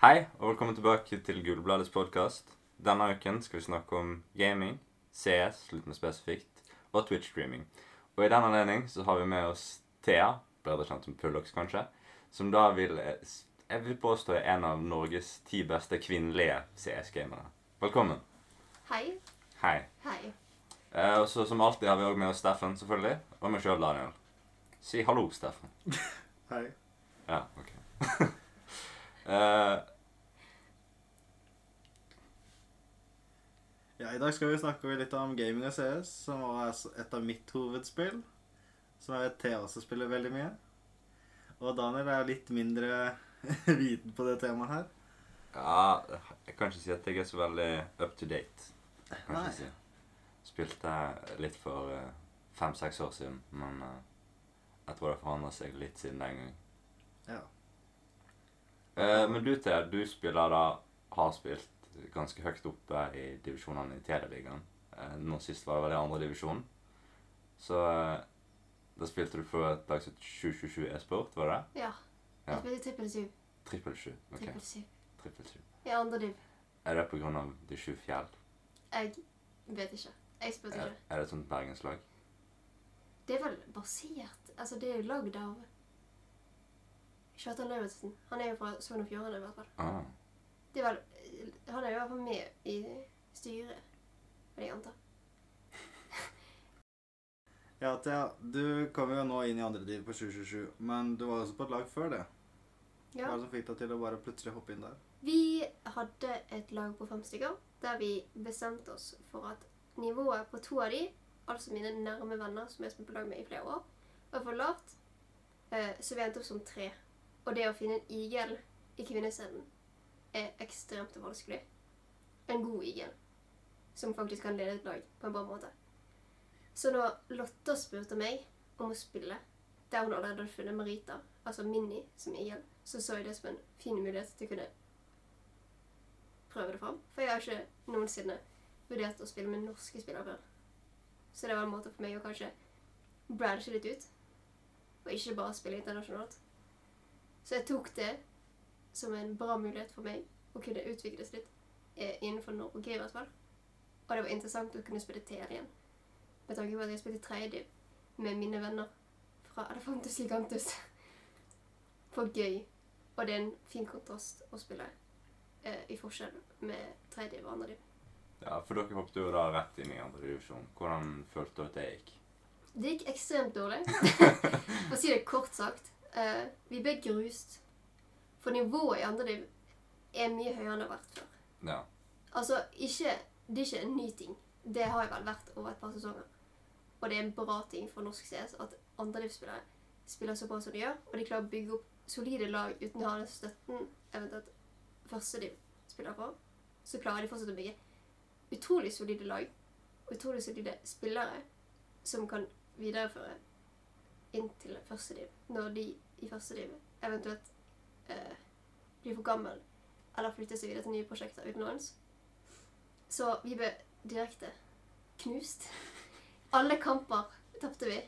Hei, og velkommen tilbake til Gullbladets podkast. Denne uken skal vi snakke om gaming, CS, litt mer spesifikt, og Twitch-streaming. Og i den anledning så har vi med oss Thea, bedre kjent som Pullox kanskje, som da vil Jeg vil påstå er en av Norges ti beste kvinnelige CS-gamere. Velkommen. Hei. Hei. Hei. Eh, og så som alltid har vi òg med oss Steffen, selvfølgelig. Og meg sjøl, Daniel. Si hallo, Steffen. Hei. Ja, ok. eh, Ja, I dag skal vi snakke litt om gaming og CS, som var et av mitt hovedspill. Som jeg vet Thea også spiller veldig mye. Og Daniel er litt mindre viten på det temaet her. ja, jeg kan ikke si at jeg er så veldig up to date. Kan Nei. ikke si. Spilte litt for eh, fem-seks år siden, men eh, jeg tror det har forandret seg litt siden den gang. Ja. Eh, men du, Thea, du spiller da Har spilt ganske høyt oppe i divisjonene i Tedeligaen. Eh, nå sist var det vel i andre divisjon. Så eh, da spilte du for et lag som het 727 e-sport, var det? Ja. Ja. Jeg spiller trippel sju. Trippel sju. Ok, Trippel syv. trippel sju. I andre div. Er det pga. de sju fjell? Jeg vet ikke. Jeg spurte Er, ikke. er det et sånt bergenslag? Det er vel basert Altså, det er jo lagd av Kjartan Lauritzen. Han er jo fra Sogn og Fjordane, i hvert fall. Ah. Det er vel Han er jo i hvert fall med i styret, vil jeg anta. Ja, Thea, du kom jo nå inn i andre div på 727, men du var også på et lag før det. Hva er det som fikk deg til å bare plutselig hoppe inn der? Vi hadde et lag på fem stykker der vi bestemte oss for at nivået på to av de, altså mine nærme venner som jeg har spilt på lag med i flere år, var for lavt. Eh, Så vi endte opp som tre. Og det å finne en igel i kvinnescenen er ekstremt vanskelig. En god igel. Som faktisk kan lede et lag på en bra måte. Så når Lotta spurte meg om å spille, der hun allerede hadde funnet Marita, altså Minni som igel, så så jeg det som en fin mulighet til å kunne prøve det fram. For jeg har ikke noensinne vurdert å spille med norske spillere før. Så det var en måte for meg å kanskje branche litt ut, og ikke bare spille internasjonalt. Så jeg tok det som en bra mulighet for meg å kunne utvikles litt eh, innenfor Norge i hvert fall. Og det var interessant å kunne spille TR igjen. Med tanke på at jeg spilte tredje med mine venner fra Elefantus Gigantus. For gøy. Og det er en fin kontrast å spille eh, i forskjell med tredje og andre div. Ja, for dere hoppet jo da rett inn i andre divisjon. Hvordan følte du at det gikk? Det gikk ekstremt dårlig. For å si det kort sagt. Eh, vi ble grust. For nivået i andre liv er mye høyere enn det har vært før. Ja. Altså, ikke, det er ikke en ny ting. Det har jeg vel vært over et par sesonger. Og det er en bra ting for norsk CS at andrediv-spillere spiller så bra som de gjør, og de klarer å bygge opp solide lag uten å ha den støtten eventuelt første de spiller på. Så klarer de fortsatt å bygge utrolig solide lag og utrolig solide spillere som kan videreføre inn til første div, når de i første div eventuelt eh, blir for gammel eller flytter seg videre til nye prosjekter utenlands. Så vi ble direkte knust. Alle kamper tapte vi,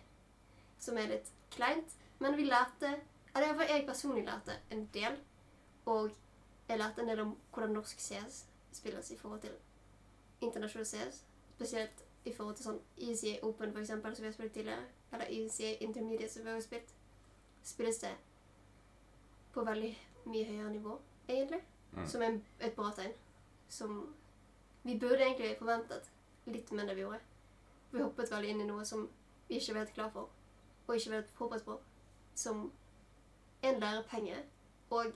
som er litt kleint. Men vi lærte Eller iallfall jeg personlig lærte en del. Og jeg lærte en del om hvordan norsk CS spilles i forhold til internasjonal CS. Spesielt i forhold til sånn ECA Open, for eksempel, som vi har spilt tidligere. Eller ECA Intermediate, som vi har spilt. Spilles det på veldig mye høyere nivå, egentlig. Mm. Som er et bra tegn. Som vi burde egentlig forventet litt mer enn det vi gjorde. Vi hoppet veldig inn i noe som vi ikke var helt klar for, og ikke var helt forberedt på. Som en lærepenge, og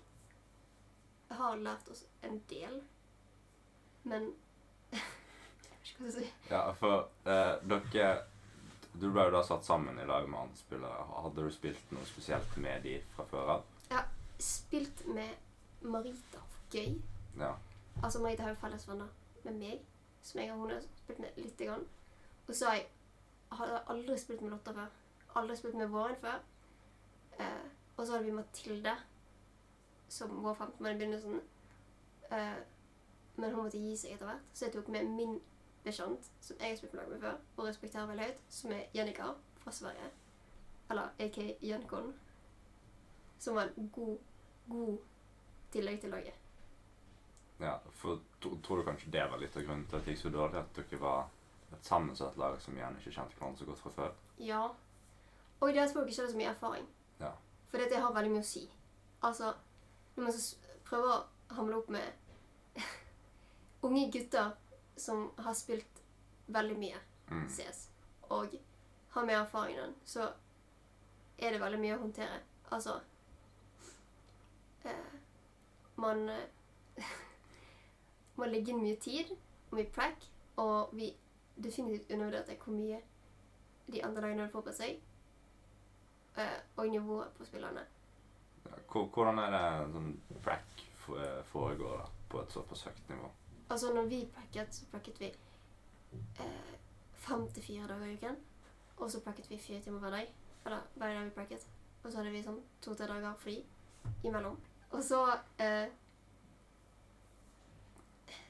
har lært oss en del. Men Jeg vet ikke hva jeg skal si. Ja, for eh, dere Du ble jo da satt sammen i lag med andre spillere. Hadde du spilt noe spesielt med de fra før av? Spilt med Marita gøy. Ja. Altså, Marita har jo felles venner med meg, som jeg og hun har spilt med lite grann. Og så har jeg aldri spilt med Lotta før. Aldri spilt med Våren før. Eh, og så hadde vi Mathilde, som var 15 år i begynnelsen. Eh, men hun måtte gi seg etter hvert, så jeg tok med min bekjent, som jeg har spilt på lag med før, og respekterer veldig høyt, som er Jennika fra Sverige. Eller aka Jenkon. Som var en god, god tillegg til laget. Ja, for tror du kanskje det var litt av grunnen til at det gikk så dårlig? At dere var et sammensatt lag som igjen ikke kjente hverandre så godt fra før? Ja. Og det at folk ikke hadde så mye erfaring. Ja. For det har veldig mye å si. Altså, når man så prøver å hamle opp med unge gutter som har spilt veldig mye Mm. CS, og har mer erfaring enn så er det veldig mye å håndtere. Altså eh, Man legger må legge inn mye tid og mye prack, og vi definitivt undervurderte hvor mye de andre lagene hadde forberedt seg, eh, og nivået på spillerne. Ja, hvordan er det sånn prack foregår da, på et såpass høyt nivå? Altså, når vi pracket, så pracket vi eh, fem til fire dager i uken. Og så pracket vi fire timer hver dag. Eller hver dag vi pracket. Og så hadde vi sånn to-tre dager fri imellom. Og så eh,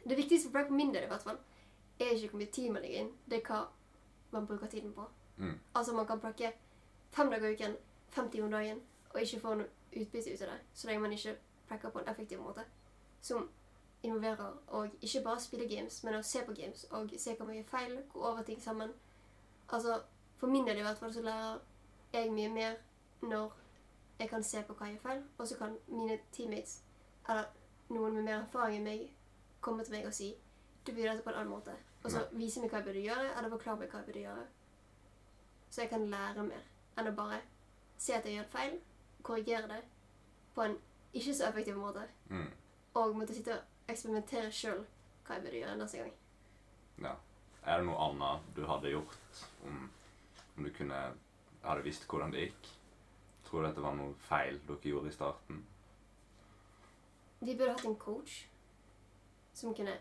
Det viktigste for min del i hvert fall, er ikke hvor mye tid man legger inn. Det er hva man bruker tiden på. Mm. Altså, man kan plukke fem dager i uken, fem timer dagen, og ikke få noe utbytte ut av det, så lenge man ikke prakker på en effektiv måte. Som involverer og ikke bare spille games, men å se på games og se hva mye feil, gå over ting sammen. Altså, For min del i hvert fall så lærer jeg mye mer når jeg kan se på hva jeg gjør feil, og så kan mine teammates, eller noen med mer erfaring enn meg, komme til meg og si du burde gjøre dette på en annen måte. Og så vise meg hva jeg burde gjøre, eller forklare meg hva jeg burde gjøre. Så jeg kan lære mer enn å bare se at jeg gjør feil, korrigere det på en ikke så effektiv måte Mm. og måtte sitte og eksperimentere sjøl hva jeg burde gjøre neste gang. Ja. Er det noe annet du hadde gjort om, om du kunne hadde visst hvordan det gikk? Tror du at det var noe feil dere gjorde i starten? Vi burde hatt en coach som kunne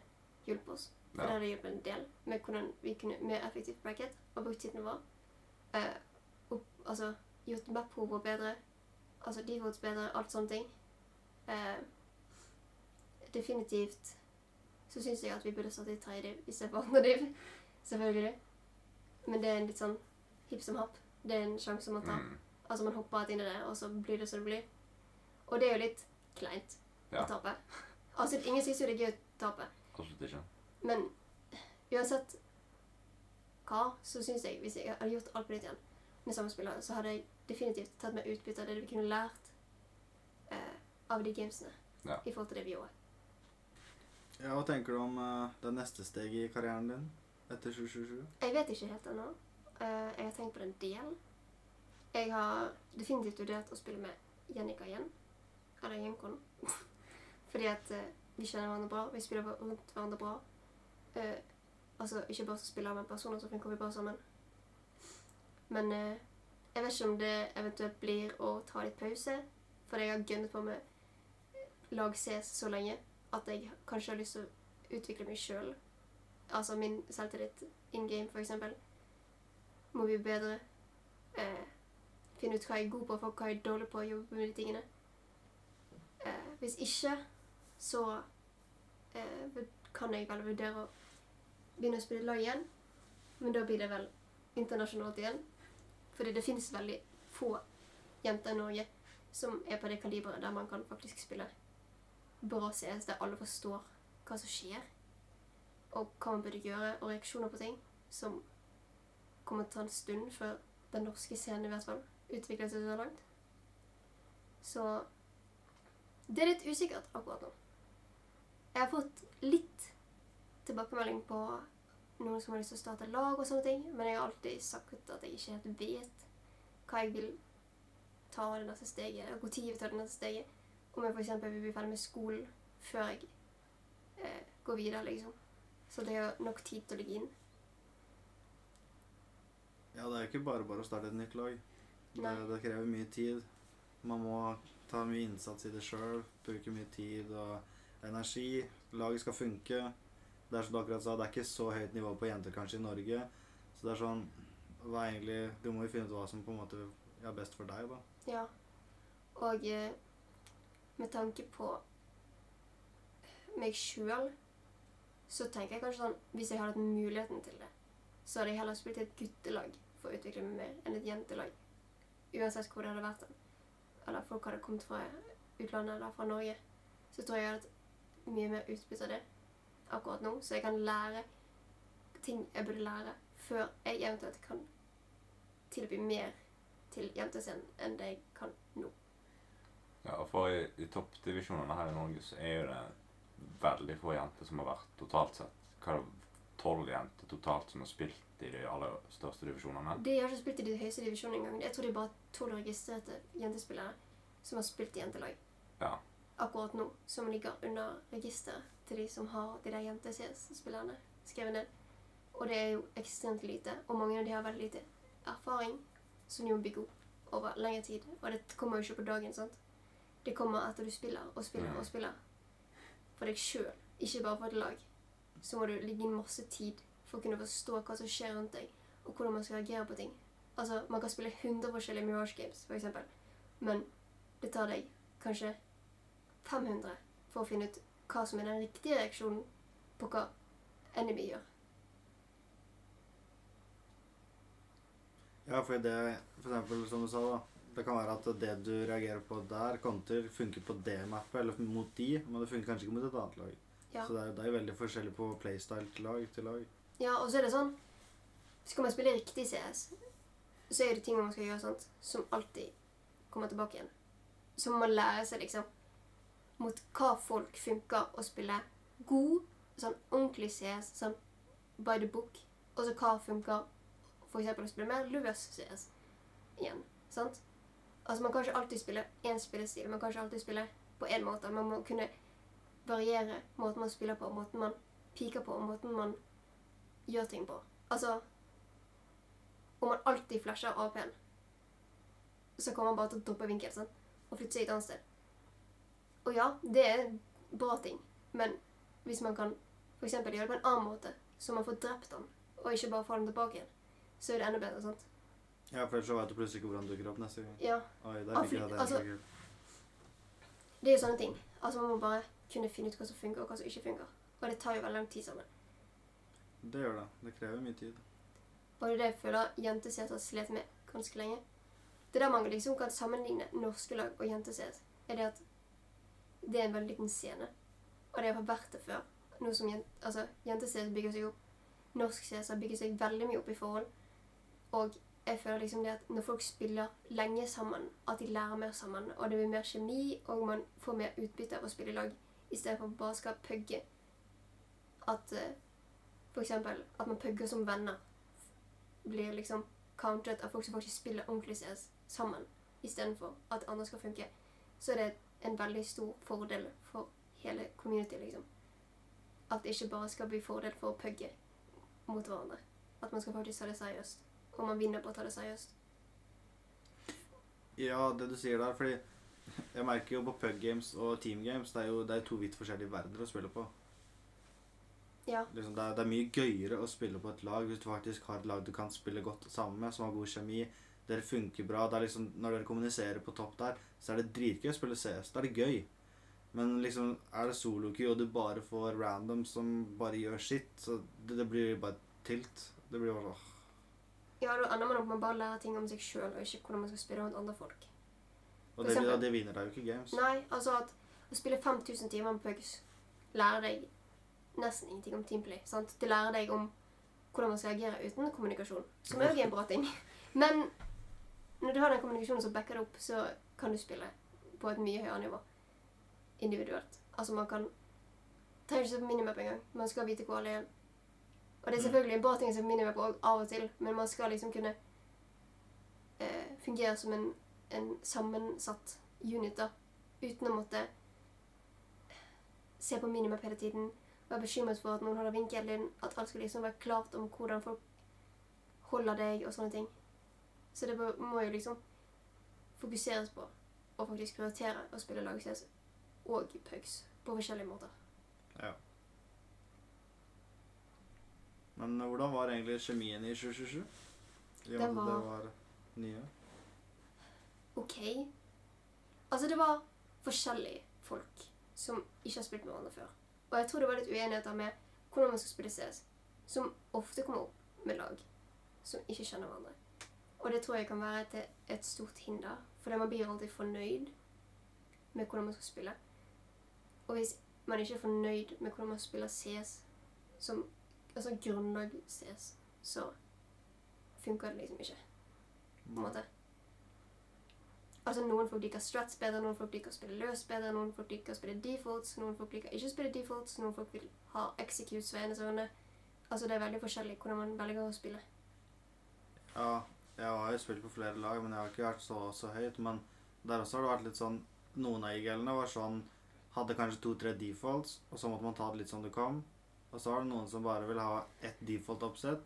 hjulpet oss. For Ja. det hadde hjulpet en del med hvordan vi kunne mer effektivt bracket og brukt tiden vår. Eh, opp, altså gjort map-hover bedre. Altså defaults bedre, alt sånne ting. Eh, definitivt så syns jeg at vi burde stått i tredje div istedenfor andre div. Selvfølgelig. Men det er en litt sånn hipp som happ. Det er en sjanse man tar. Mm. Altså man hopper rett inn i det, og så blir det som det blir. Og det er jo litt kleint Ja. å tape. Altså, ingen syns jo det er gøy å tape. Absolutt ikke. Men uansett hva, så syns jeg hvis jeg hadde gjort alt på nytt igjen med samme spiller, så hadde jeg definitivt tatt meg utbytte av det vi kunne lært eh, av de gamesene Ja. i forhold til det vi gjorde. Ja, Hva tenker du om uh, det neste steget i karrieren din etter 2027? Jeg vet ikke helt ennå. Uh, jeg har tenkt på det en del. Jeg har definitivt vurdert å spille med Jennika igjen. Eller Jenkon. Fordi at uh, vi kjenner hverandre bra. Vi spiller rundt hverandre bra. Uh, altså ikke bare som spillere, men personer så funker vi bra sammen. Men uh, jeg vet ikke om det eventuelt blir å ta litt pause. For jeg har gønnet på med lag CS så lenge at jeg kanskje har lyst til å utvikle meg sjøl. Altså min selvtillit in game, eksempel. Må bli bedre. Eh, finne ut hva jeg er god på, for hva jeg er dårlig på, jobbe med de tingene. Eh, hvis ikke, så eh, kan jeg vel vurdere å begynne å spille lag igjen. Men da blir det vel internasjonalt igjen. Fordi det finnes veldig få jenter i Norge som er på det kaliberet der man kan faktisk spille bra CS, der alle forstår hva som skjer og hva man burde gjøre, og reaksjoner på ting som kommer til å ta en stund før den norske scenen i hvert fall utvikler seg så langt. Så det er litt usikkert akkurat nå. Jeg har fått litt tilbakemelding på noen som har lyst til å starte lag og sånne ting, men jeg har alltid sagt at jeg ikke helt vet hva jeg vil ta det neste steget, eller når jeg vil ta det neste steget. Om jeg f.eks. vil bli ferdig med skolen før jeg eh, går videre, liksom. Så det er nok tid til å ligge inn. Ja, det er jo ikke bare bare å starte et nytt lag. Det, det krever mye tid. Man må ta mye innsats i det sjøl, bruke mye tid og energi. Laget skal funke. Det er som du akkurat sa, det er ikke så høyt nivå på jenter kanskje i Norge. Så det er sånn hva egentlig, Du må jo finne ut hva som på en måte er best for deg, da. Ja. Og eh, med tanke på meg sjøl, så tenker jeg kanskje sånn Hvis jeg hadde hatt muligheten til det, så hadde jeg heller spilt i et guttelag for å utvikle meg mer enn et jentelag. Uansett hvor det hadde vært. Eller folk hadde kommet fra utlandet eller fra Norge. Så tror jeg at mye mer utbytte av det akkurat nå, så jeg kan lære ting jeg burde lære, før jeg eventuelt kan tilby mer til jentescenen enn det jeg kan nå. Ja, og for i, i toppdivisjonene her i Norge så er jo det veldig få jenter som har vært totalt sett. Hva tolv jenter totalt som har spilt i de aller største divisjonene? De har ikke spilt i de høyeste divisjonene engang. Jeg tror det er bare tolv registrerte jentespillere som har spilt i jentelag Ja. akkurat nå, som ligger under registeret til de som har de der jente-CS-spillerne skrevet ned. Og det er jo ekstremt lite, og mange av de har veldig lite erfaring, som de må bygge opp over lengre tid. Og det kommer jo ikke på dagen, sant? Det kommer etter du spiller og spiller og spiller. For deg sjøl, ikke bare for et lag. Så må du ligge inn masse tid for å kunne forstå hva som skjer rundt deg, og hvordan man skal reagere på ting. Altså, Man kan spille 100 forskjellige Mirage Games, eksempel. men det tar deg kanskje 500 for å finne ut hva som er den riktige reaksjonen på hva enemy gjør. Ja, for det For eksempel, som du sa, da. Det kan være at det du reagerer på der, konter funker på det mappet, eller mot de, men det funker kanskje ikke mot et annet lag. Ja. Så det er, det er veldig forskjellig på playstyle til lag til lag. Ja, og så er det sånn Skal man spille riktig CS, så er det ting man skal gjøre, sant, som alltid kommer tilbake igjen. Så man lære seg, liksom, mot hva folk funker å spille god, sånn ordentlig CS, sånn by the book, og så hva funker eksempel å spille mer løs CS igjen, sant? Altså, man kan ikke alltid spille én spillestil, man kan ikke alltid spille på én måte. Man må kunne variere måten man spiller på, måten man piker på, måten man gjør ting på. Altså Om man alltid flasher AP-en, så kommer man bare til å droppe vinkel sant? og flytte seg et annet sted. Og ja, det er bra ting, men hvis man kan for gjøre det på en annen måte, så man får drept han, og ikke bare får den tilbake igjen, så er det enda bedre. sant? Ja, for ellers vet du plutselig ikke hvor han dukker opp neste gang. Ja, Oi, der Ah, det. Altså, Det er jo sånne ting. Altså Man må bare kunne finne ut hva som funker, og hva som ikke funker. Og det tar jo veldig lang tid sammen. det gjør det. Det krever mye tid. Og det er det jeg føler jente-CS har slet med ganske lenge. Det er der man liksom kan sammenligne norske lag og jente-CS. Er det at det er en veldig liten scene. Og det har vært det før. Noe som jen- altså, jente-CS bygger seg opp. Norsk CS har bygget seg veldig mye opp i forhold. Og jeg føler liksom det at når folk spiller lenge sammen, at de lærer mer sammen, og det blir mer kjemi, og man får mer utbytte av å spille i lag, i stedet for bare skal pugge. At uh, for eksempel at man pugger som venner blir liksom countet av folk som faktisk spiller ordentlig CS sammen, istedenfor at andre skal funke, så er det en veldig stor fordel for hele community, liksom. At det ikke bare skal bli fordel for å pugge mot hverandre. At man skal faktisk ta det seriøst. Og man vinner på å ta det seriøst. Ja, det du sier der, fordi jeg merker jo på pug games og team games, det er jo det er to vidt forskjellige verdener å spille på. Ja. Liksom, det, er, det er mye gøyere å spille på et lag hvis du faktisk har et lag du kan spille godt sammen med, som har god kjemi. Dere funker bra. Det er liksom, når dere kommuniserer på topp der, så er det dritgøy å spille CS. Da er det gøy. Men liksom, er det solo-key og du bare får random som bare gjør sitt, så det, det blir bare tilt. Det blir bare åh. Ja, da ender man opp med å bare lære ting om seg sjøl, og ikke hvordan man skal spille rundt andre folk. Og det, det vinner deg jo ikke games. Nei, altså at å spille 5000 timer med pugs lærer deg nesten ingenting om teamplay. sant? Det lærer deg om hvordan man skal agere uten kommunikasjon, som òg er en bra ting. Men når du har den kommunikasjonen som backer det opp, så kan du spille på et mye høyere nivå individuelt. Altså man kan trenger ikke se på minimap engang. Man skal vite hvor alle er. Og det er selvfølgelig en bra ting å se på minimap òg, av og til, men man skal liksom kunne eh, fungere som en, en sammensatt unit, da. Uten å måtte se på minimap hele tiden. Være bekymret for at noen holder vinkelen. At alt skal liksom være klart om hvordan folk holder deg og sånne ting. Så det må- jo liksom fokuseres på og faktisk prioritere å spille lag-CS og pugs på forskjellige måter. Ja. Men eh, hvordan var egentlig kjemien i 2027? I og med at det var nye. OK. Altså, det var forskjellige folk som ikke har spilt med hverandre før. Og jeg tror det var litt uenigheter med hvordan man skal spille CS, som ofte kommer opp med lag som ikke kjenner hverandre. Og det tror jeg kan være et, et stort hinder, fordi man blir alltid fornøyd med hvordan man skal spille. Og hvis man ikke er fornøyd med hvordan man spiller CS, som altså grunnlag CS, så funker det liksom ikke. på en måte. Altså Noen folk liker strats bedre, noen folk liker å spille løs bedre, noen folk liker å spille defaults, noen folk liker ikke å spille defaults, noen folk vil ha executes ved ene zone. Altså Det er veldig forskjellig hvordan man velger å spille. Ja, jeg har jo spilt på flere lag, men jeg har ikke vært så, så høyt. Men der også har det vært litt sånn Noen av IG-ene var sånn Hadde kanskje to-tre defaults, og så måtte man ta det litt som det kom. Og så var det noen som bare vil ha ett default-oppsett,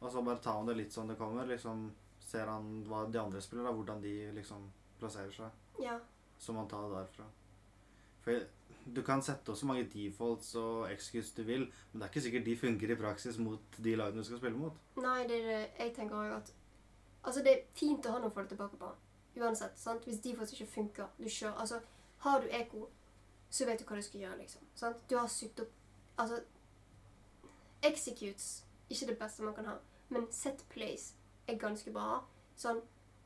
og så bare tar man det litt som det kommer. Liksom ser han hva de andre spiller, da, hvordan de liksom plasserer seg. Ja, Så man tar det derfra. For du kan sette også mange defaults og executes du vil, men det er ikke sikkert de funker i praksis mot de lagene du skal spille mot. Nei, det er det jeg tenker også at Altså, det er fint å ha noe folk tilbake på. Uansett. sant? Hvis defaults ikke funker, du kjører Altså, har du eko, så vet du hva du skal gjøre, liksom. sant? Du har sydd opp Altså Executes ikke det beste man kan ha, men set plays er ganske bra. Sånn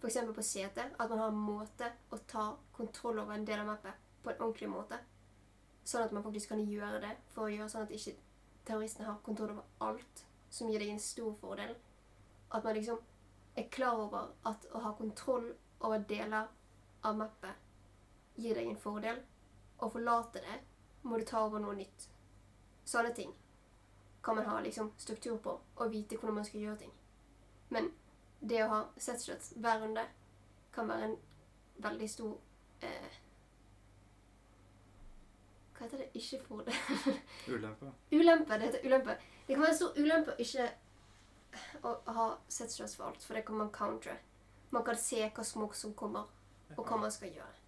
eksempel på CT, at man har en måte å ta kontroll over en del av mappet på en ordentlig måte. Sånn at man faktisk kan gjøre det for å gjøre sånn at ikke terroristene har kontroll over alt, som gir deg en stor fordel. At man liksom er klar over at å ha kontroll over deler av mappet gir deg en fordel. Å forlate det må du ta over noe nytt. Sånne ting kan man ha liksom struktur på og vite hvordan man skal gjøre ting. Men det å ha setshots hver runde kan være en veldig stor eh, Hva heter det? Ikke fordel. Ulempe. Ulempe. Det heter ulempe. Det kan være en stor ulempe å ikke å ha setshots for alt, for det kan man countre. Man kan se hva smoke som kommer, og hva man skal gjøre.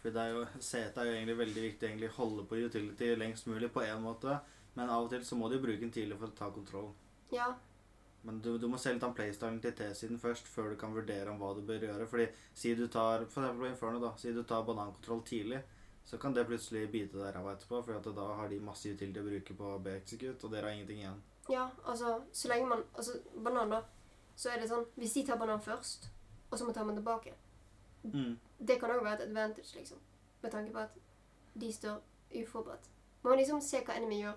For det er jo, CT er jo egentlig veldig viktig egentlig holde på utility lengst mulig på en måte, men av og til så må du bruke den tidlig for å ta kontroll. Ja, Men du, du må se litt om playstylen til T-siden først, før du kan vurdere om hva du bør gjøre. Fordi si du tar for eksempel Inferno da, si du tar banankontroll tidlig, så kan det plutselig bite deg ræva etterpå, for da har de masse utility å bruke på B-execute, og dere har ingenting igjen. ja, altså så lenge man Altså, banan, da. Så er det sånn Hvis de tar banan først, og så må ta man tilbake Mm. Det kan òg være et advantage, liksom. Med tanke på at de står uforberedt. Man må liksom se hva enemy gjør,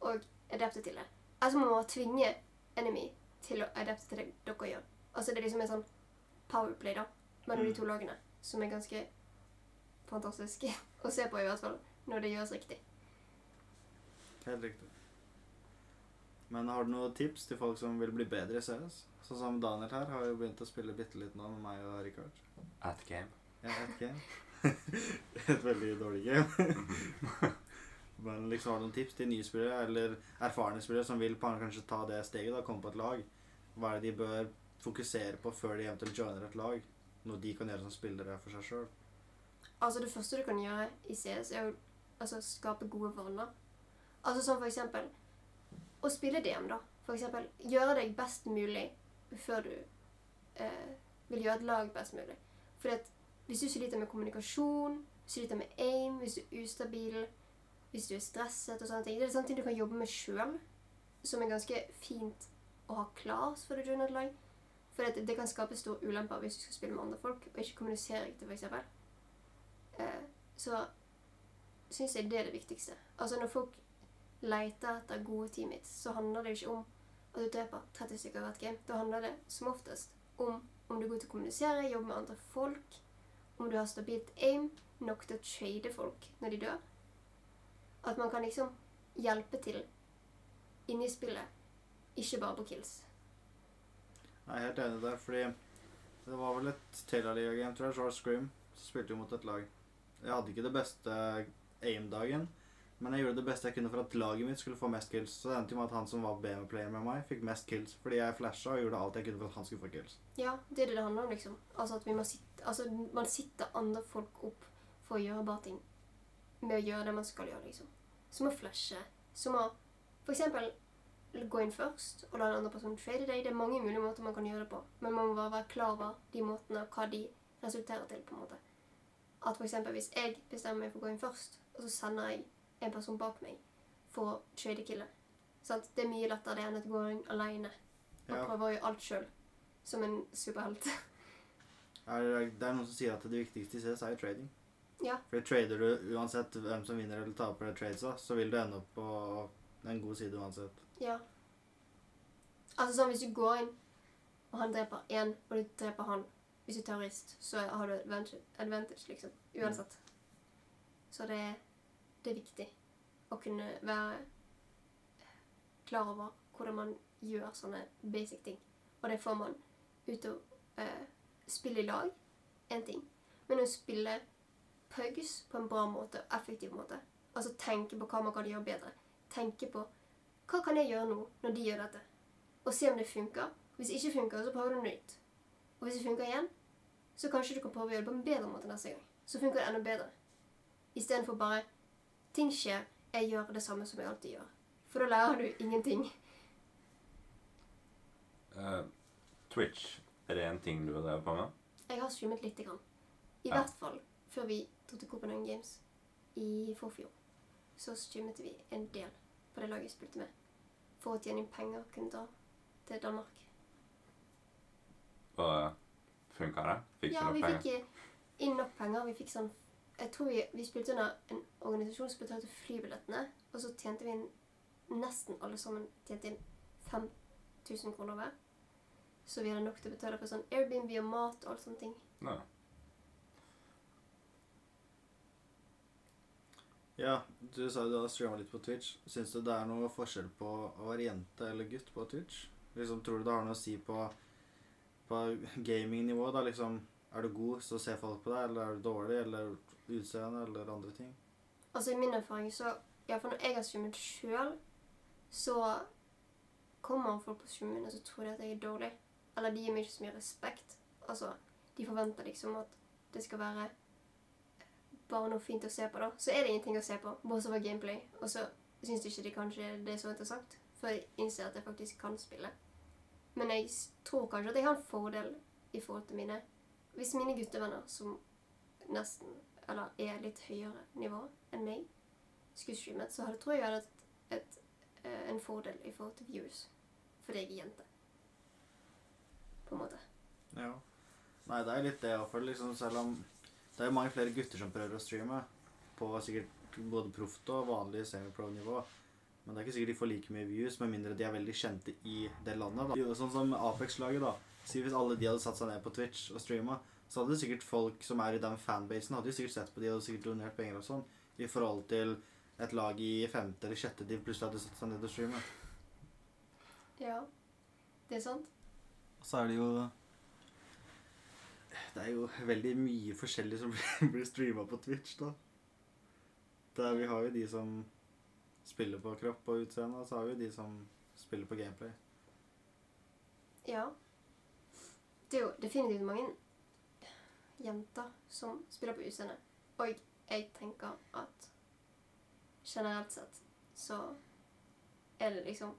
og adapte til det. Altså må man tvinge enemy til å adapte til det dere gjør. Altså det er liksom en sånn powerplay da, mellom Mm. de to lagene, som er ganske fantastisk å se på, i hvert fall, når det gjøres riktig. Helt riktig. Men har du noen tips til folk som vil bli bedre i CS? Sånn som Daniel her har jo begynt å spille bitte litt nå med meg og Rikard. At game. Ja, et game. et veldig dårlig game. Men liksom har du noen tips til nye spillere, eller erfarne spillere som vil kanskje ta det steget, og komme på et lag? Hva er det de bør fokusere på før de eventuelt joiner et lag? Noe de kan gjøre som spillere for seg sjøl? Altså Det første du kan gjøre i CS, er å altså, skape gode vaner. Altså Som for eksempel å spille DM, da. For eksempel gjøre deg best mulig før du eh, vil gjøre et lag best mulig. Fordi hvis du sliter med kommunikasjon, sliter med aim, hvis du er ustabil, hvis du er stresset og sånne ting Det er sånne ting du kan jobbe med sjøl, som er ganske fint å ha klart for et lag. For det, det kan skape store ulemper hvis du skal spille med andre folk og ikke kommunisere riktig, f.eks. Eh, så syns jeg det er det viktigste. Altså Når folk leter etter gode teammates, så handler det ikke om at du dreper 30 stykker hvert game. Da handler det som oftest om om du er god til å kommunisere, jobbe med andre folk, om du har stabilt aim, nok til å trade folk når de dør. At man kan liksom hjelpe til inni spillet, ikke bare på kills. Jeg er helt enig der, fordi det var vel et Taylor-liga-game, tror jeg, Charles Scream, spilte jo mot et lag. Jeg hadde ikke det beste aim-dagen, men jeg gjorde det beste jeg kunne for at laget mitt skulle få mest kills. Så det endte med at han som var BM-player med meg, fikk mest kills, fordi jeg flasha og gjorde alt jeg kunne for at han skulle få kills. Ja, det er det det handler om, liksom. Altså at vi må sitte, altså, man sitter andre folk opp for å gjøre bare ting. Med å gjøre det man skal gjøre, liksom. Som å flashe. Som å eksempel gå inn først og la den andre personen trade deg. Det er mange mulige måter man kan gjøre det på. Men man må bare være klar over de måtene og hva de resulterer til, på en måte. At eksempel hvis jeg bestemmer meg for å gå inn først, og så sender jeg en person bak meg for å trade kille Sant? Det er mye lettere det enn at du går inn alene og Ja. prøver å gjøre alt sjøl. Som en superhelt. Er, det er noen som sier at det viktigste i CS er jo trading. Ja. For trader du uansett hvem som vinner eller taper det tradesa, så vil du ende opp på en god side uansett. Ja. Altså sånn, hvis du går inn, og han dreper én, og du dreper han Hvis du er terrorist, så har du advantage, advantage liksom. Uansett. Så det, det er viktig å kunne være klar over hvordan man gjør sånne basic ting. Og det får man ut av eh, spille i lag, én ting. Men å spille pugs på en bra måte, effektiv måte. Altså tenke på hva man kan gjøre bedre. Tenke på hva kan jeg gjøre nå når de gjør dette? Og se om det funker. Hvis det ikke funker, så prøver du noe nytt. Og hvis det funker igjen, så kanskje du kan prøve å gjøre det på en bedre måte neste gang. Så funker det enda bedre. Istedenfor bare Ting skjer, jeg gjør det samme som jeg alltid gjør. For da lærer du ingenting. Uh, Twitch, er det en ting du har drevet på med? Jeg har streamet lite grann. I Ja. hvert fall før vi til Copenhagen Games i forfjor. Så streamet vi en del på det laget jeg spilte med. For å tjene inn penger kunne dra til Danmark. Og funka det? Fikk ja, du nok vi fikk eh, inn nok penger. Vi fikk sånn Jeg tror vi, vi spilte under en organisasjon som betalte flybillettene. Og så tjente vi inn Nesten alle sammen tjente inn 5000 kroner hver. Så vi hadde nok til å betale for sånn Airbnb og mat og alt sånne ting. Ja. Ja, du sa jo du har streama litt på Twitch. Syns du det er noe forskjell på å være jente eller gutt på Twitch? Liksom, Tror du det har noe å si på, på gamingnivå? da, liksom, Er du god, så ser folk på deg, eller er du dårlig, eller utseende, eller andre ting? Altså I min erfaring så Ja, for når jeg har streamet sjøl, så kommer folk på streamen og så tror de at jeg er dårlig. Eller de gir meg ikke så mye respekt. Altså, De forventer liksom at det skal være bare noe fint å se på, da. Så er det ingenting å se på, bortsett fra gameplay. Og så syns ikke de kanskje det er så interessant, for jeg innser at jeg faktisk kan spille. Men jeg tror kanskje at jeg har en fordel i forhold til mine Hvis mine guttevenner, som nesten eller er litt høyere nivå enn meg, skulle streamet, så hadde, tror jeg jeg hadde et, et, eh, en fordel i forhold til views. Fordi jeg er jente. På en måte. Ja. Nei, det er litt det å føler, liksom, selv om det er jo mange flere gutter som prøver å streame på sikkert både proft og vanlig semi-pro-nivå. Men det er ikke sikkert de får like mye views, med mindre de er veldig kjente i det landet. da. Jo, Sånn som Apex-laget, da. Si hvis alle de hadde satt seg ned på Twitch og streama, så hadde sikkert folk som er i den fanbasen, hadde jo sikkert sett på de og sikkert donert penger og sånn, i forhold til et lag i femte eller sjette de plutselig hadde satt seg ned og streama. Ja. Det er sant. Og så er det jo Det er jo veldig mye forskjellig som blir- streama på Twitch, da. Der vi har jo de som spiller på kropp og utseende, og så har vi jo de som spiller på gameplay. Ja. Det er jo definitivt mange jenter som spiller på utseende. Og jeg tenker at generelt sett så er det liksom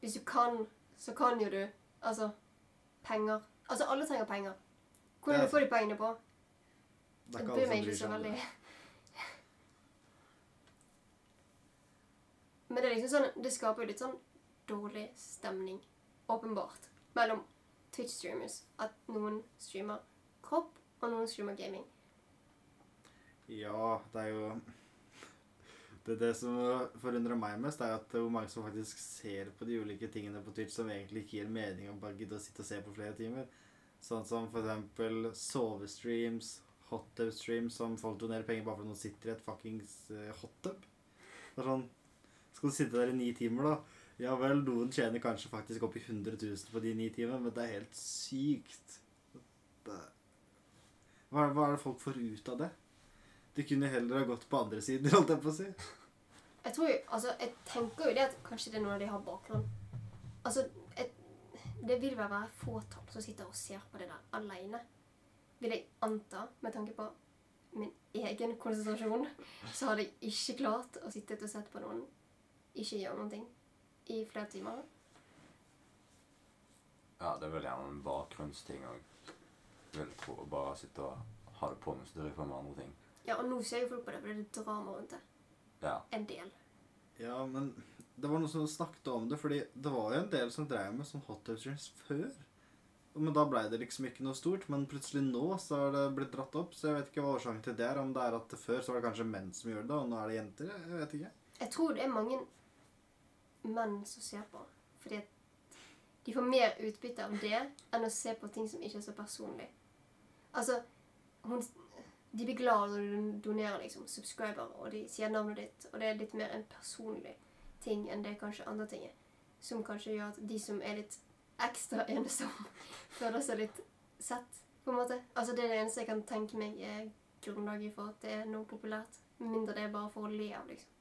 Hvis du kan, så kan jo du Altså penger. Altså, alle trenger penger. Hvordan Ja. du får de pengene på, Det er bryr meg ikke så veldig. det. Men det er liksom sånn Det skaper jo litt sånn dårlig stemning, åpenbart, mellom Twitch-streamers. At noen streamer kropp, og noen streamer gaming. Ja, det er jo det, er det som forundrer meg mest, er at det er hvor mange som faktisk ser på de ulike tingene på Twitch som egentlig ikke gir mening å bare gidde å sitte og se på flere timer. Sånn som for eksempel sovestreams, hottub-streams som folk donerer penger bare fordi noen sitter i et fuckings uh, hottub. Det er sånn Skal du sitte der i ni timer, da? Ja vel, noen tjener kanskje faktisk opp i 100 000 på de ni timene, men det er helt sykt. Det, hva, er- hva er det folk får ut av det? De kunne heller ha gått på andre sider, holdt jeg på å si. Jeg tror jo, altså, jeg tenker jo det at kanskje det er noen av de har bakgrunn. Altså, det vil vel være fåtall som sitter og ser på det der alene. Vil jeg anta, med tanke på min egen konsentrasjon, så hadde jeg ikke klart å sitte og sett på noen ikke gjøre noen ting i flere timer. Ja, det er vel gjerne en bakgrunnsting òg. Vil tro. Bare sitte og ha det på mens du driver med andre ting. Ja, og nå ser jo folk på det, for det er drama rundt det. Ja. En del. Ja, men det var noen som snakket om det, fordi det var jo en del som drev med sånn hot tub før. Men da ble det liksom ikke noe stort. Men plutselig nå så har det blitt dratt opp. Så jeg vet ikke hva årsaken til det er. Om det er at før så var det kanskje menn som gjorde det, og nå er det jenter. Jeg vet ikke. Jeg tror det er mange menn som ser på. Fordi de får mer utbytte av det enn å se på ting som ikke er så personlig. Altså, hun, de blir glad når du donerer liksom, subscriber, og de sier navnet ditt, og det er litt mer enn personlig ting enn det kanskje andre ting er. Som kanskje gjør at de som er litt ekstra ensomme, føler seg litt sett, på en måte. Altså, det er det eneste jeg kan tenke meg er grunnlaget for at det er noe populært. Mindre det er bare for å le av, liksom.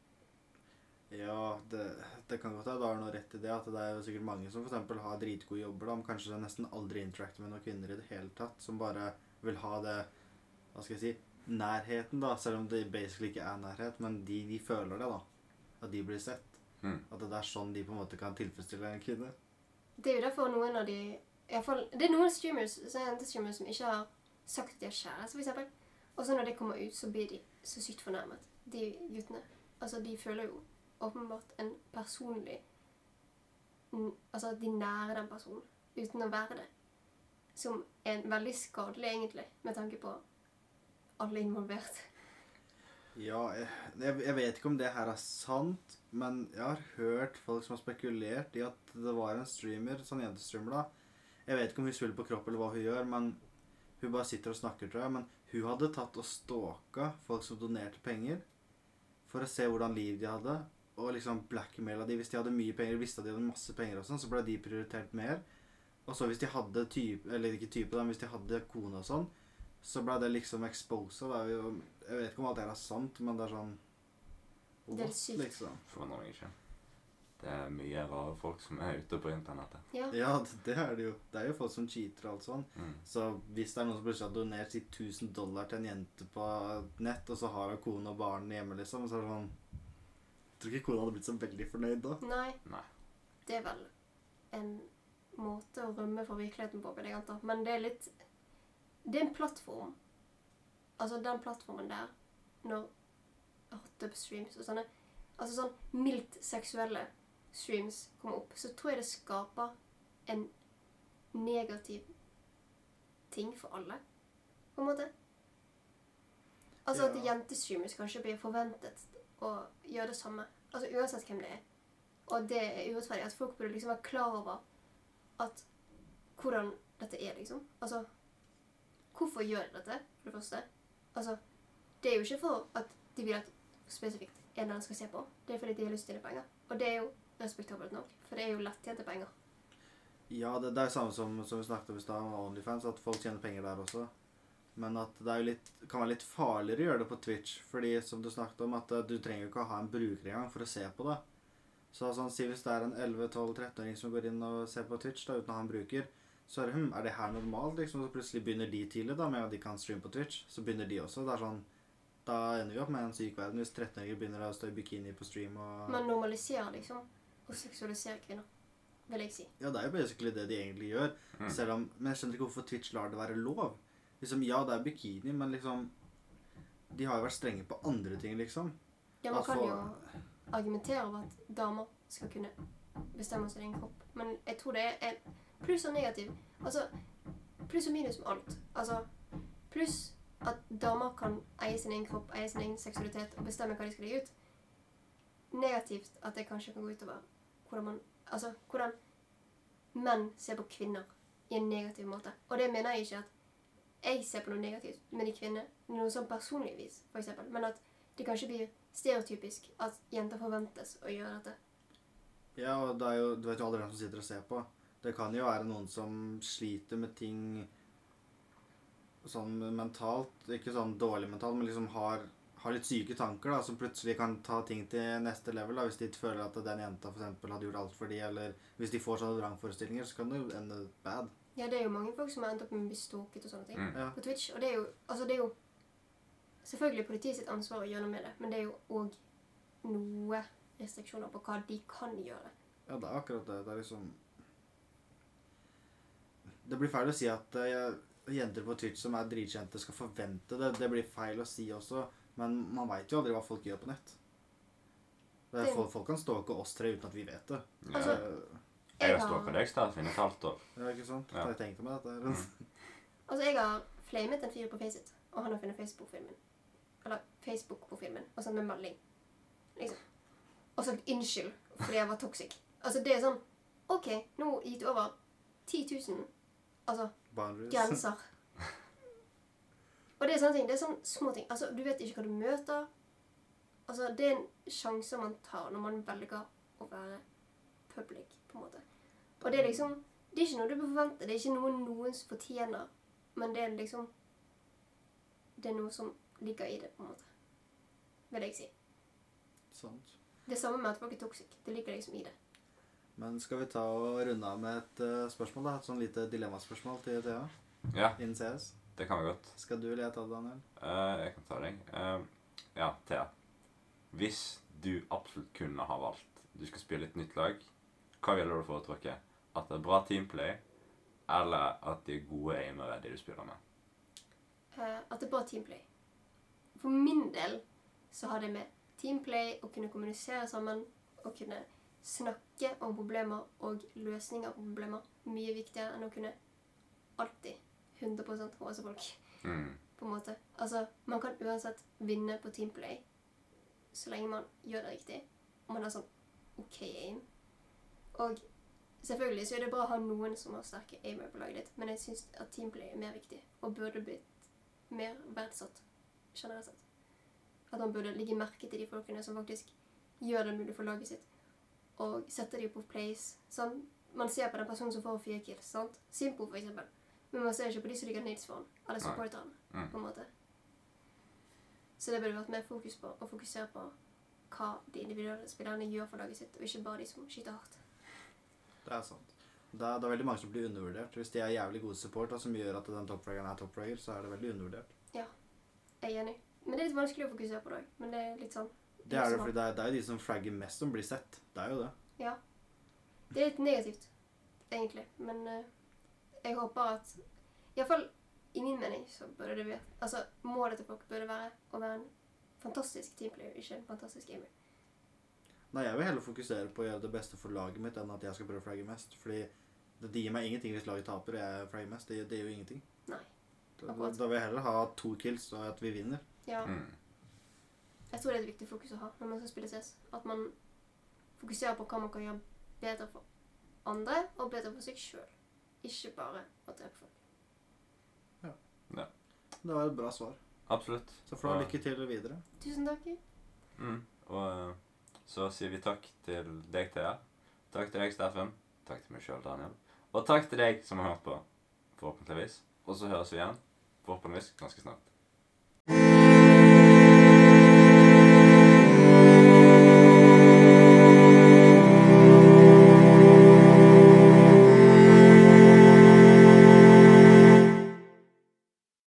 Ja, det, det kan godt være. du har noe rett i det. At det er jo sikkert mange som f.eks. har dritgode jobber, da, kanskje nesten aldri interacter med noen kvinner i det hele tatt. Som bare vil ha det Hva skal jeg si nærheten, da. Selv om det basically ikke er nærhet. Men de, de føler det, da. At de blir sett. Mm. At det er sånn de på en måte kan tilfredsstille en kvinne. Det er jo derfor noen av de fall, Det er noen streamers, så er det streamers som ikke har sagt at de har kjæreste, f.eks. Og så når det kommer ut, så blir de så sykt fornærmet. De guttene. Altså, de føler jo åpenbart en personlig Altså at de nærer den personen uten å være det. Som er veldig skadelig, egentlig, med tanke på alle involvert. Ja, jeg, jeg vet ikke om det her er sant, men jeg har hørt folk som har spekulert i at det var en streamer, sånn jentestreamer da. Jeg vet ikke om hun spiller på kropp eller hva hun gjør, men hun bare sitter og snakker, tror jeg. Men hun hadde tatt og stalka folk som donerte penger, for å se hvordan liv de hadde, og liksom blackmaila de. Hvis de hadde mye penger, visste at de hadde masse penger og sånn, så ble de prioritert mer. Og så hvis de hadde type, eller ikke type, men hvis de hadde kone og sånn, så ble det liksom exposa. Jo- Jeg vet ikke om alt det er sant, men det er sånn Det er sykt. liksom. Forundrer meg ikke. Det er mye rare folk som er ute på internettet. Ja. Ja, det- det er det jo. Det er jo folk som cheater og alt sånn. Mm. Så hvis det er noen som plutselig har donert sitt 1000 dollar til en jente på nett, og så har hun kone og barn hjemme, liksom, så er det sånn Jeg tror ikke kona hadde blitt så veldig fornøyd da. Nei. Nei. Det er vel en måte å rømme fra virkeligheten på, vil jeg anta. Men det er litt Det er en plattform. Altså den plattformen der, når hot up streams og sånne Altså sånn mildt seksuelle streams kommer opp, så tror jeg det skaper en negativ ting for alle, på en måte. Altså at Ja. jentestreamers kanskje blir forventet å gjøre det samme. Altså uansett hvem det er. Og det er urettferdig. At folk burde liksom være klar over at hvordan dette er, liksom. Altså Hvorfor gjør de dette, for det første? Altså, Det er jo ikke for at de vil at spesifikt en eller annen skal se på. Det er fordi de har lyst til å tjene penger. Og det er jo respektabelt nok, for det er jo lettjente penger. Ja, det, det er samme som, som vi snakket om i stad, med Onlyfans, at folk tjener penger der også. Men at det litt, kan være litt farligere å gjøre det på Twitch. Fordi som du snakket om, at eh, du trenger jo ikke å ha en bruker engang for å se på det. Så sånn, si hvis det er en 11-12-13-åring som går inn og ser på Twitch da, uten å ha en bruker, så er det hm, er det her normalt? liksom, Så plutselig begynner de tidlig da, med at de kan streame på Twitch. Så begynner de også. Det er sånn, Da ender vi opp med en syk verden hvis 13-åringer begynner å stå i bikini på stream. og... Man normaliserer liksom og seksualisere kvinner, vil jeg si. Ja, det er jo basically det de egentlig gjør. Mm. Selv om, men jeg skjønner ikke hvorfor Twitch lar det være lov. Liksom, Ja, det er bikini, men liksom De har jo vært strenge på andre ting, liksom. Ja, man altså, kan jo argumentere over at damer skal kunne bestemme sin egen kropp. Men jeg tror det er pluss og negativ. Altså, pluss og minus med alt. Altså, pluss at damer kan eie sin egen kropp, eie sin egen seksualitet og bestemme hva de skal legge ut. Negativt at det kanskje kan gå utover hvordan man Altså, hvordan menn ser på kvinner i en negativ måte. Og det mener jeg ikke at jeg ser på noe negativt med de kvinnene, noe sånn personligvis, for eksempel. Men at det kanskje blir stereotypisk at jenter forventes å gjøre dette. Ja, og det er jo, du vet jo aldri hvem som sitter og ser på. Det kan jo være noen som sliter med ting sånn mentalt. Ikke sånn dårlig mentalt, men liksom har, har litt syke tanker, da, som plutselig kan ta ting til neste level. da, Hvis de føler at den jenta for eksempel hadde gjort alt for de, eller hvis de får sånne vrangforestillinger, så kan det ende bad. Ja, det er jo mange folk som har endt opp med å bli stalket og sånne ting Mm. Ja. på Twitch. Og det er jo altså det er jo selvfølgelig politiet sitt ansvar å gjøre noe med det, men det er jo òg noe restriksjoner på hva de kan gjøre. Ja, det er akkurat det. Det er liksom Det blir feil å si at uh, jenter på Twitch som er dritkjente, skal forvente det. Det blir feil å si også, men man veit jo aldri hva folk gjør på nett. Det Det- folk, folk kan stalke oss tre uten at vi vet det. Ja. Altså- Jeg har stalka deg, Steffen, siden et halvt år. Ja, ikke sant? Ja. Jeg tenkte meg dette. Mm. Altså, jeg har flamet en fyr på Faceit, og han har funnet Facebook-filmen. Eller Facebook-profilen og sånn med melding. Liksom. Og så unnskyld fordi jeg var toxic. Altså, det er sånn OK, nå gikk det over 10 000 altså, Boundaries. grenser. Og det er sånne ting. Det er sånne små ting. Altså, du vet ikke hva du møter. Altså, det er en sjanse man tar når man velger å være public, på en måte. Og det er liksom Det er ikke noe du bør forvente. Det er ikke noe noen fortjener. Men det er liksom Det er noe som ligger i det, på en måte. Vil jeg si. Sant. Det samme med at folk er toxic. Det ligger liksom i det. Men skal vi ta og runde av med et uh, spørsmål, da? Et sånn lite dilemmaspørsmål til Thea Ja, innen CS? det kan vi godt. Skal du eller jeg ta det, Daniel? Uh, jeg kan ta deg. Uh, ja, Thea. Hvis du absolutt kunne ha valgt Du skal spille et nytt lag. Hva ville du foretrukket? At det er bra teamplay, eller at de er gode aimere, de du spiller med? eh, at det er bra teamplay. For min del så har det med teamplay, å kunne kommunisere sammen, å kunne snakke om problemer og løsninger på problemer mye viktigere enn å kunne alltid 100 håse folk. Mm. på en måte. Altså, Man kan uansett vinne på teamplay så lenge man gjør det riktig. Og man har sånn OK aim. Og selvfølgelig så er det bra å ha noen som har sterke aimer på laget ditt, men jeg syns at teamplay er mer viktig og burde blitt mer verdsatt generelt sett. At man burde ligge merke til de folkene som faktisk gjør det mulig for laget sitt, og setter de på place. Sånn, man ser på den personen som får fire kills, sant? Simpo, for eksempel. Men man ser ikke på de som ligger nades for han, eller supporter han, Mm. på en måte. Så det burde vært mer fokus på å fokusere på hva de individuelle spillerne gjør for laget sitt, og ikke bare de som skyter hardt. Det er sant. Det er, det er veldig mange som blir undervurdert. Hvis de er jævlig gode support, da, som gjør at den topfrageren er topfrager, så er det veldig undervurdert. Ja, Jeg er enig. Men det er litt vanskelig å fokusere på det òg. Men det er litt sånn Det er det fordi det er, det er jo de som flagger mest, som blir sett. Det er jo det. Ja. Det er litt negativt, egentlig. Men uh, jeg håper at Iallfall i min mening så burde det være Altså, målet til folk burde være å være en fantastisk teamplayer, ikke en fantastisk gamer. Nei, jeg vil heller fokusere på å gjøre det beste for laget mitt enn at jeg skal prøve å flagge mest. Fordi det, det gir meg ingenting hvis laget taper og jeg flagger mest. Det, det gjør jo ingenting. Nei. Da, da vil jeg heller ha to kills og at vi vinner. Ja. Mm. Jeg tror det er et viktig fokus å ha når man skal spille CS. At man fokuserer på hva man kan gjøre bedre for andre, og bedre for seg sjøl. Ikke bare å drepe folk. Ja. ja. Det var et bra svar. Absolutt. Så får du ha lykke til videre. Tusen takk. Mm. Og eh, så sier vi takk til deg, Thea. Takk til deg, Steffen. Takk til meg sjøl, Daniel. Og takk til deg som har hørt på, forhåpentligvis. Og så høres vi igjen, forhåpentligvis, ganske snart.